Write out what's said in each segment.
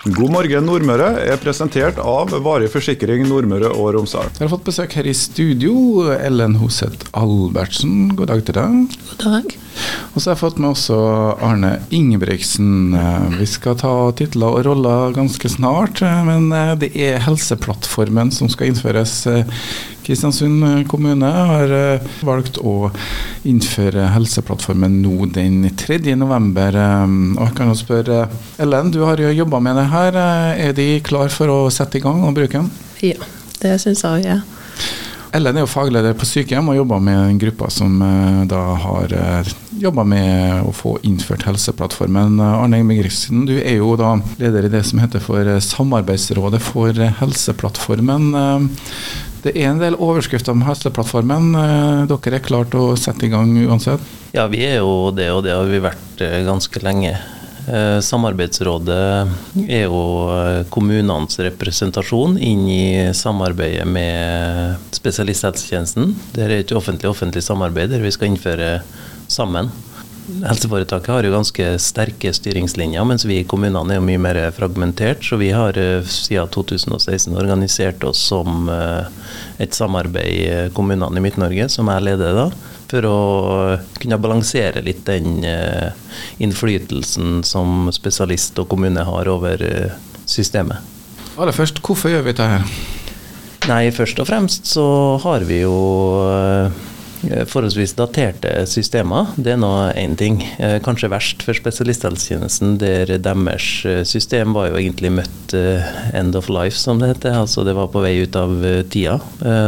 God morgen Nordmøre er presentert av Varig forsikring Nordmøre og Romsdal. Jeg har fått besøk her i studio. Ellen Hoseth Albertsen, god dag til deg. God dag. Og så har jeg fått med også Arne Ingebrigtsen. Vi skal ta titler og roller ganske snart, men det er Helseplattformen som skal innføres. Kristiansund kommune har valgt å innføre Helseplattformen nå den 3. november. Og jeg kan jo spørre Ellen, du har jo jobba med det her. Er de klar for å sette i gang og bruke den? Ja, det syns jeg òg. Ja. Ellen er jo fagleder på sykehjem og jobber med en gruppe som da har jobba med å få innført Helseplattformen. Arne Ingebrigtsen, du er jo da leder i det som heter for Samarbeidsrådet for Helseplattformen. Det er en del overskrifter om Helseplattformen. Dere er klart å sette i gang uansett? Ja, vi er jo det, og det har vi vært ganske lenge. Samarbeidsrådet er jo kommunenes representasjon inn i samarbeidet med spesialisthelsetjenesten. Det er et offentlig-offentlig samarbeid der vi skal innføre sammen. Helseforetaket har jo ganske sterke styringslinjer, mens vi i kommunene er jo mye mer fragmentert. Så vi har siden 2016 organisert oss som et samarbeid i kommunene i Midt-Norge, som jeg leder da for å kunne balansere litt den innflytelsen som spesialist og kommune har over systemet. Aller først, hvorfor gjør vi dette her? Nei, først og fremst så har vi jo forholdsvis daterte systemer. Det er nå én ting. Kanskje verst for spesialisthelsetjenesten, der deres system var jo egentlig møtt end of life, som det heter. Altså det var på vei ut av tida.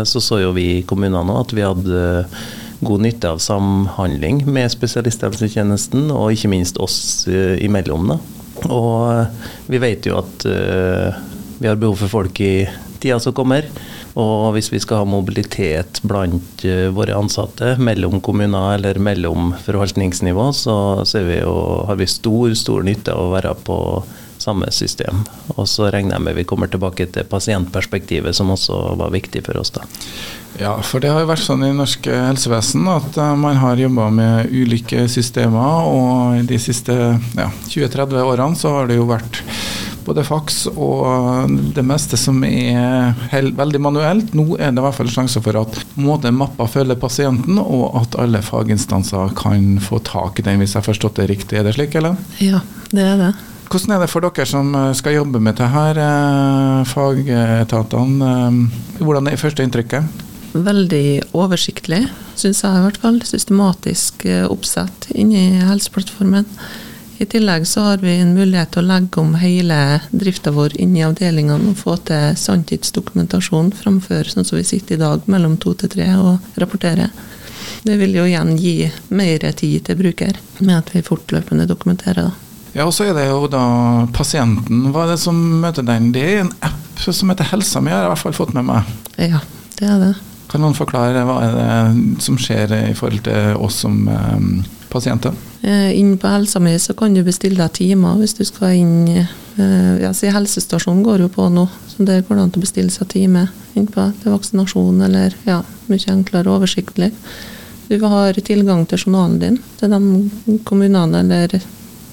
Så så jo vi i kommunene nå at vi hadde god nytte av samhandling med spesialisthelsetjenesten, og ikke minst oss imellom. Da. Og vi vet jo at vi har behov for folk i tida som kommer. Og hvis vi skal ha mobilitet blant våre ansatte mellom kommuner eller mellom forvaltningsnivå, så vi jo, har vi stor, stor nytte av å være på samme system. Og så regner jeg med vi kommer tilbake til pasientperspektivet, som også var viktig for oss. da. Ja, for det har jo vært sånn i norsk helsevesen at man har jobba med ulike systemer, og de siste ja, 20-30 årene så har det jo vært både faks og det meste som er veldig manuelt. Nå er det i hvert fall sjanse for at måte mappa følger pasienten, og at alle faginstanser kan få tak i den, hvis jeg har forstått det riktig. Er det slik, eller? Ja, det er det. Hvordan er det for dere som skal jobbe med det her, fagetatene? Hvordan er førsteinntrykket? Veldig oversiktlig, syns jeg i hvert fall. Systematisk oppsett inni Helseplattformen. I tillegg så har vi en mulighet til å legge om hele drifta vår inn i avdelingene og få til sanntidsdokumentasjon framfor sånn som vi sitter i dag, mellom to til tre og rapporterer. Det vil jo igjen gi mer tid til bruker, med at vi fortløpende dokumenterer. da. Ja, og så er det jo da pasienten. Hva er det som møter den? Det er en app som heter Helsa mi, har jeg i hvert fall fått med meg. Ja, det er det. Kan noen forklare hva er det som skjer i forhold til oss som um, pasienter? Eh, inn på helsa mi så kan du bestille deg timer hvis du skal inn eh, ja, si Helsestasjonen går jo på nå, så der går det an å bestille seg time innpå til vaksinasjon eller ja, mye enklere og oversiktlig. Du har tilgang til journalen din til de kommunene eller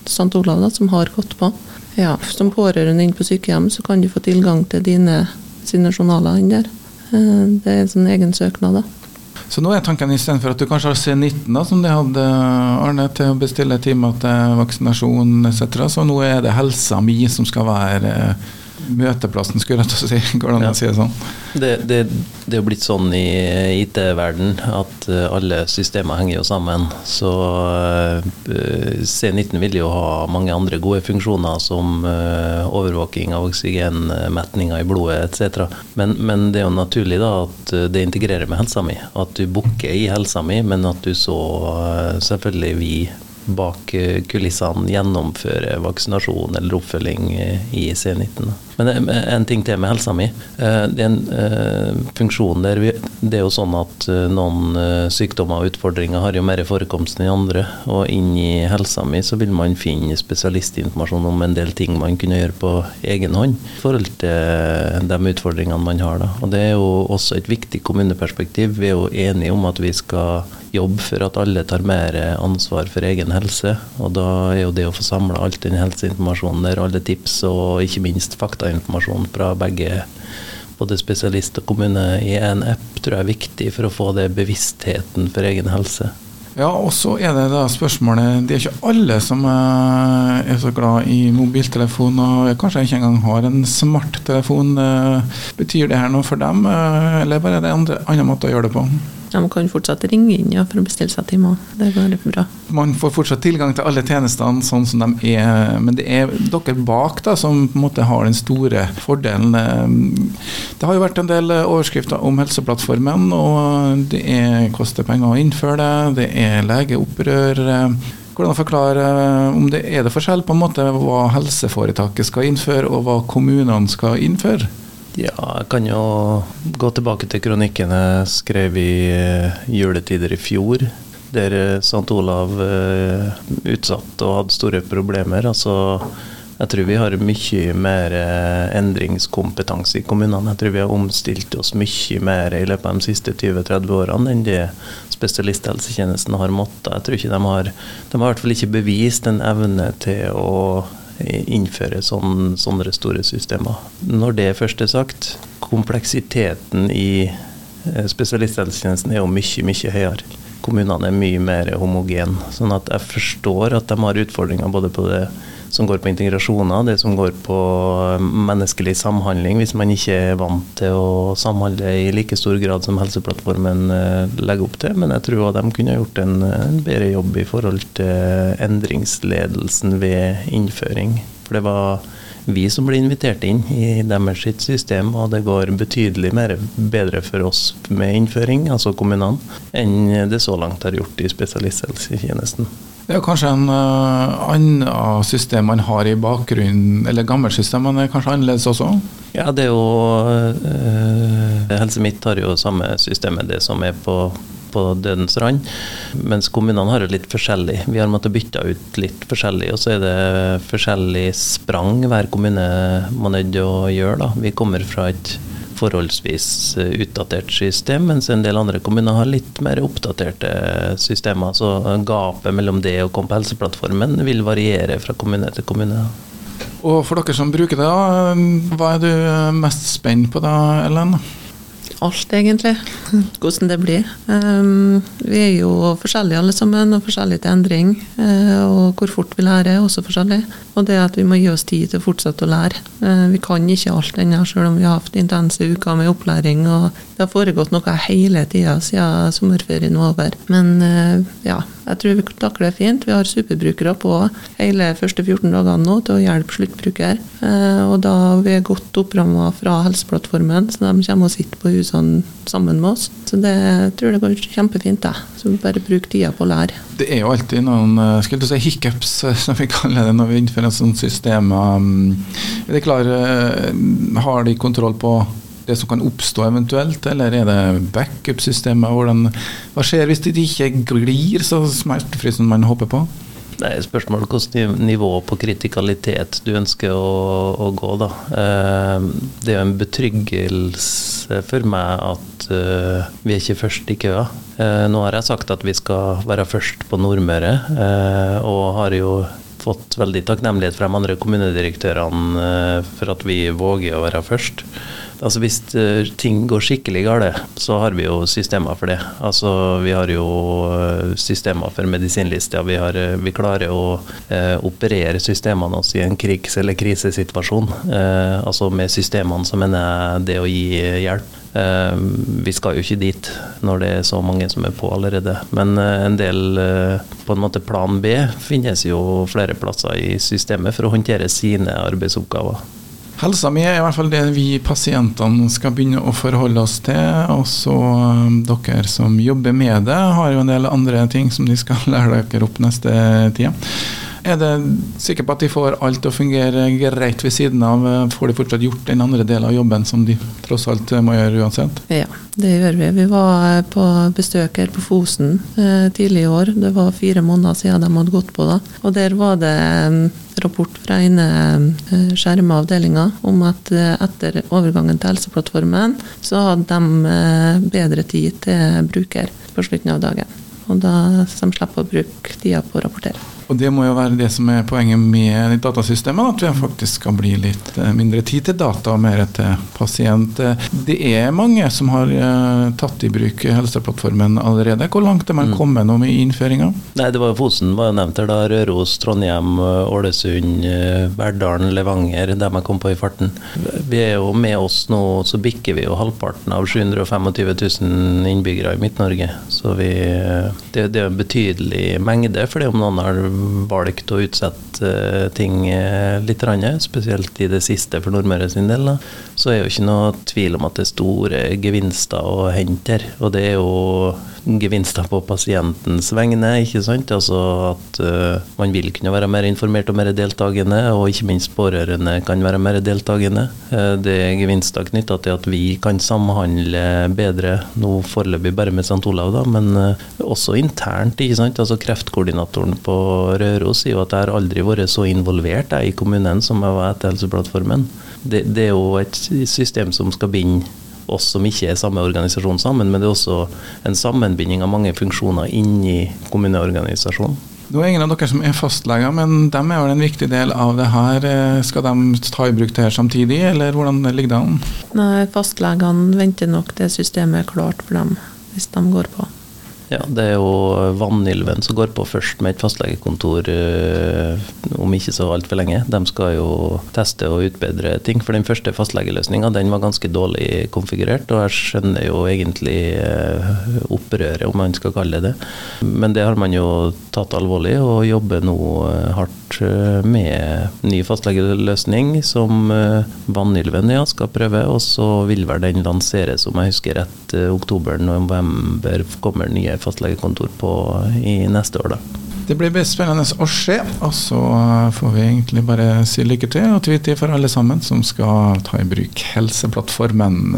St. Olav da, som har gått på. Ja, som pårørende inn på sykehjem så kan du få tilgang til dine sine journaler inn der. Det er en sånn egen søknad, da. Så nå er tanken istedenfor at du kanskje har C19, da, som de hadde, Arne, til å bestille timer til vaksinasjon etc., så nå er det helsa mi som skal være møteplassen, skulle jeg si. Går det an å si det sånn? Det, det, det er jo blitt sånn i IT-verden at eh, alle systemer henger jo sammen. Så eh, C19 vil jo ha mange andre gode funksjoner som eh, overvåking av oksygenmetninger i blodet etc. Men, men det er jo naturlig da at det integrerer med helsa mi. At du booker i helsa mi, men at du så selvfølgelig vi bak eh, kulissene gjennomføre vaksinasjon eller oppfølging eh, i C19. Men eh, en ting til med helsa mi. Det er en funksjon der vi, Det er jo sånn at noen sykdommer og utfordringer har jo mer forekomst enn andre. Og inn i helsa mi så vil man finne spesialistinformasjon om en del ting man kunne gjøre på egen hånd i forhold til de utfordringene man har. da. Og det er jo også et viktig kommuneperspektiv. Vi er jo enige om at vi skal jobbe for at alle tar mer ansvar for egen helse. Og da er jo det å få samla alt den helseinformasjonen der, alle tips og ikke minst faktainformasjon fra begge både spesialist og kommune i en app, tror jeg er viktig for å få det bevisstheten for egen helse. Ja, og så er det da spørsmålet Det er ikke alle som eh, er så glad i mobiltelefon, og kanskje ikke engang har en smarttelefon. Eh, betyr det her noe for dem, eh, eller bare er det en annen måte å gjøre det på? Man kan fortsatt ringe inn ja, for å bestille seg time. Det går bra. Man får fortsatt tilgang til alle tjenestene sånn som de er, men det er dere bak da som på en måte har den store fordelen. Det har jo vært en del overskrifter om Helseplattformen, og det er, koster penger å innføre det. Det er legeopprør. Hvordan forklare om det er det forskjell på en måte hva helseforetaket skal innføre, og hva kommunene skal innføre? Ja, jeg kan jo gå tilbake til kronikken jeg skrev i uh, juletider i fjor. Der uh, St. Olav uh, utsatt og hadde store problemer. Altså, jeg tror vi har mye mer endringskompetanse i kommunene. Jeg tror vi har omstilt oss mye mer i løpet av de siste 20-30 årene enn det spesialisthelsetjenesten har måttet. Jeg tror ikke de har De har i hvert fall ikke bevist en evne til å innføre sånne, sånne store systemer. Når det først er sagt, kompleksiteten i eh, spesialisthelsetjenesten er jo mye, mye høyere. Kommunene er mye mer homogene. Sånn at jeg forstår at de har utfordringer både på det som går på integrasjoner, det som går på menneskelig samhandling, hvis man ikke er vant til å samhandle i like stor grad som Helseplattformen eh, legger opp til. Men jeg tror at de kunne gjort en, en bedre jobb i forhold til endringsledelsen ved innføring. For det var vi som ble invitert inn i deres system, og det går betydelig mer bedre for oss med innføring, altså kommunene, enn det så langt har gjort i spesialisthelsetjenesten. Det er kanskje en uh, annen system man har i bakgrunnen, eller gammelt system, men er kanskje annerledes også? Ja, det er jo uh, Helse Midt har jo samme systemet, det som er på på dødens rand. Mens kommunene har det litt forskjellig. Vi har måttet bytte ut litt forskjellig, og så er det forskjellig sprang hver kommune må til å gjøre. Da. Vi kommer fra et forholdsvis eh, utdatert system, mens en del andre kommuner har litt mer oppdaterte systemer. Så gapet mellom det og komme på Helseplattformen vil variere fra kommune til kommune. Og for dere som bruker det, hva er du mest spent på da, Ellen? Alt, egentlig. Hvordan det blir. Um, vi er jo forskjellige alle sammen, og forskjellige til endring. Uh, og hvor fort vi lærer er også forskjellig. Og det at vi må gi oss tid til å fortsette å lære. Uh, vi kan ikke alt ennå, selv om vi har hatt intense uker med opplæring. Og det har foregått noe hele tida siden sommerferien var over. Men uh, ja, jeg tror vi takler det fint. Vi har superbrukere på hele første 14 dagene nå til å hjelpe sluttbruker. Eh, og da vi er godt oppramma fra Helseplattformen, så de kommer og sitter på husene sammen med oss. Så det jeg tror det går kjempefint. Da. Så bare bruk tida på å lære. Det er jo alltid noen skal skulle du si, hiccups, eh, som vi kaller det når vi innfører et sånt system. Um, er det klart, Har de kontroll på det som kan oppstå eventuelt, eller er det backup-systemet? Hva skjer hvis det ikke glir så smertefritt som man håper på? Det er spørsmål hvilket nivå på kritikalitet du ønsker å, å gå. Da. Eh, det er jo en betryggelse for meg at eh, vi er ikke først i køa. Eh, nå har jeg sagt at vi skal være først på Nordmøre, og har jo fått veldig takknemlighet fra de andre kommunedirektørene for at vi våger å være først. Altså Hvis uh, ting går skikkelig galt, så har vi jo systemer for det. Altså Vi har jo uh, systemer for medisinlister. Vi, har, uh, vi klarer å operere systemene også i en krigs- eller krisesituasjon. altså Med systemene så mener jeg det å gi hjelp. vi skal jo ikke dit når det er så mange som er på allerede. Men en del på en måte plan B finnes jo flere plasser i systemet for å håndtere sine arbeidsoppgaver. Helsa mi er i hvert fall det vi pasientene skal begynne å forholde oss til. Og så um, dere som jobber med det, har jo en del andre ting som de skal lære dere opp neste tida. Er det sikker på at de får alt til å fungere greit ved siden av? Får de fortsatt gjort den andre delen av jobben som de tross alt må gjøre uansett? Ja, det gjør vi. Vi var på besøk her på Fosen eh, tidlig i år. Det var fire måneder siden de hadde gått på. da. Og der var det um, rapport fra ene eh, skjerma avdelinga om at eh, etter overgangen til Helseplattformen, så hadde de bedre tid til bruker på slutten av dagen. og da så de slipper å bruke tida på å rapportere. Og det må jo være det som er poenget med datasystemet, at vi faktisk skal bli litt eh, mindre tid til data og mer til pasient. Det er mange som har eh, tatt i bruk Helseplattformen allerede. Hvor langt er man mm. kommet nå med innføringa? Nei, det var Fosen var jo nevnt her, da. Røros, Trondheim, Ålesund, Verdalen, Levanger, der man kom på i farten. Vi er jo med oss nå, så bikker vi jo halvparten av 725 000 innbyggere i Midt-Norge. Så vi, det, det er en betydelig mengde, fordi om noen har valgt å utsette eh, ting eh, litt, spesielt i det siste for Nordmøre sin del, Da. så er jo ikke noe tvil om at det er store gevinster å hente her. Og det er jo gevinster på pasientens vegne, ikke sant. Altså at uh, man vil kunne være mer informert og mer deltakende, og ikke minst pårørende kan være mer deltakende. Det er gevinster knytta til at vi kan samhandle bedre, nå foreløpig bare med St. Olav, da, men også internt. ikke sant. Altså Kreftkoordinatoren på Røros er jo at jeg har aldri vært så involvert jeg, i kommunen som jeg var etter Helseplattformen. Det, det er jo et system som skal binde oss som ikke er samme organisasjon sammen, men det er også en sammenbinding av mange funksjoner inni kommuneorganisasjonen. Det er ingen av dere som er fastleger, men de er vel en viktig del av det her. Eh, skal de ta i bruk det her samtidig, eller hvordan ligger det an? Nei, Fastlegene venter nok det systemet er klart for dem, hvis de går på. Ja, det er jo Vanylven som går på først med et fastlegekontor øh, om ikke så altfor lenge. De skal jo teste og utbedre ting. For den første fastlegeløsninga var ganske dårlig konfigurert, og jeg skjønner jo egentlig øh, opprøret, om man skal kalle det det. Men det har man jo tatt alvorlig, og jobber nå øh, hardt med ny fastlegeløsning som Vanylven ja, skal prøve. Og så vil vel den lanseres, om jeg husker rett, oktober-november kommer nye fastlegekontor på i neste år. da. Det blir spennende å se. Og så får vi egentlig bare si lykke til og tvite for alle sammen som skal ta i bruk Helseplattformen.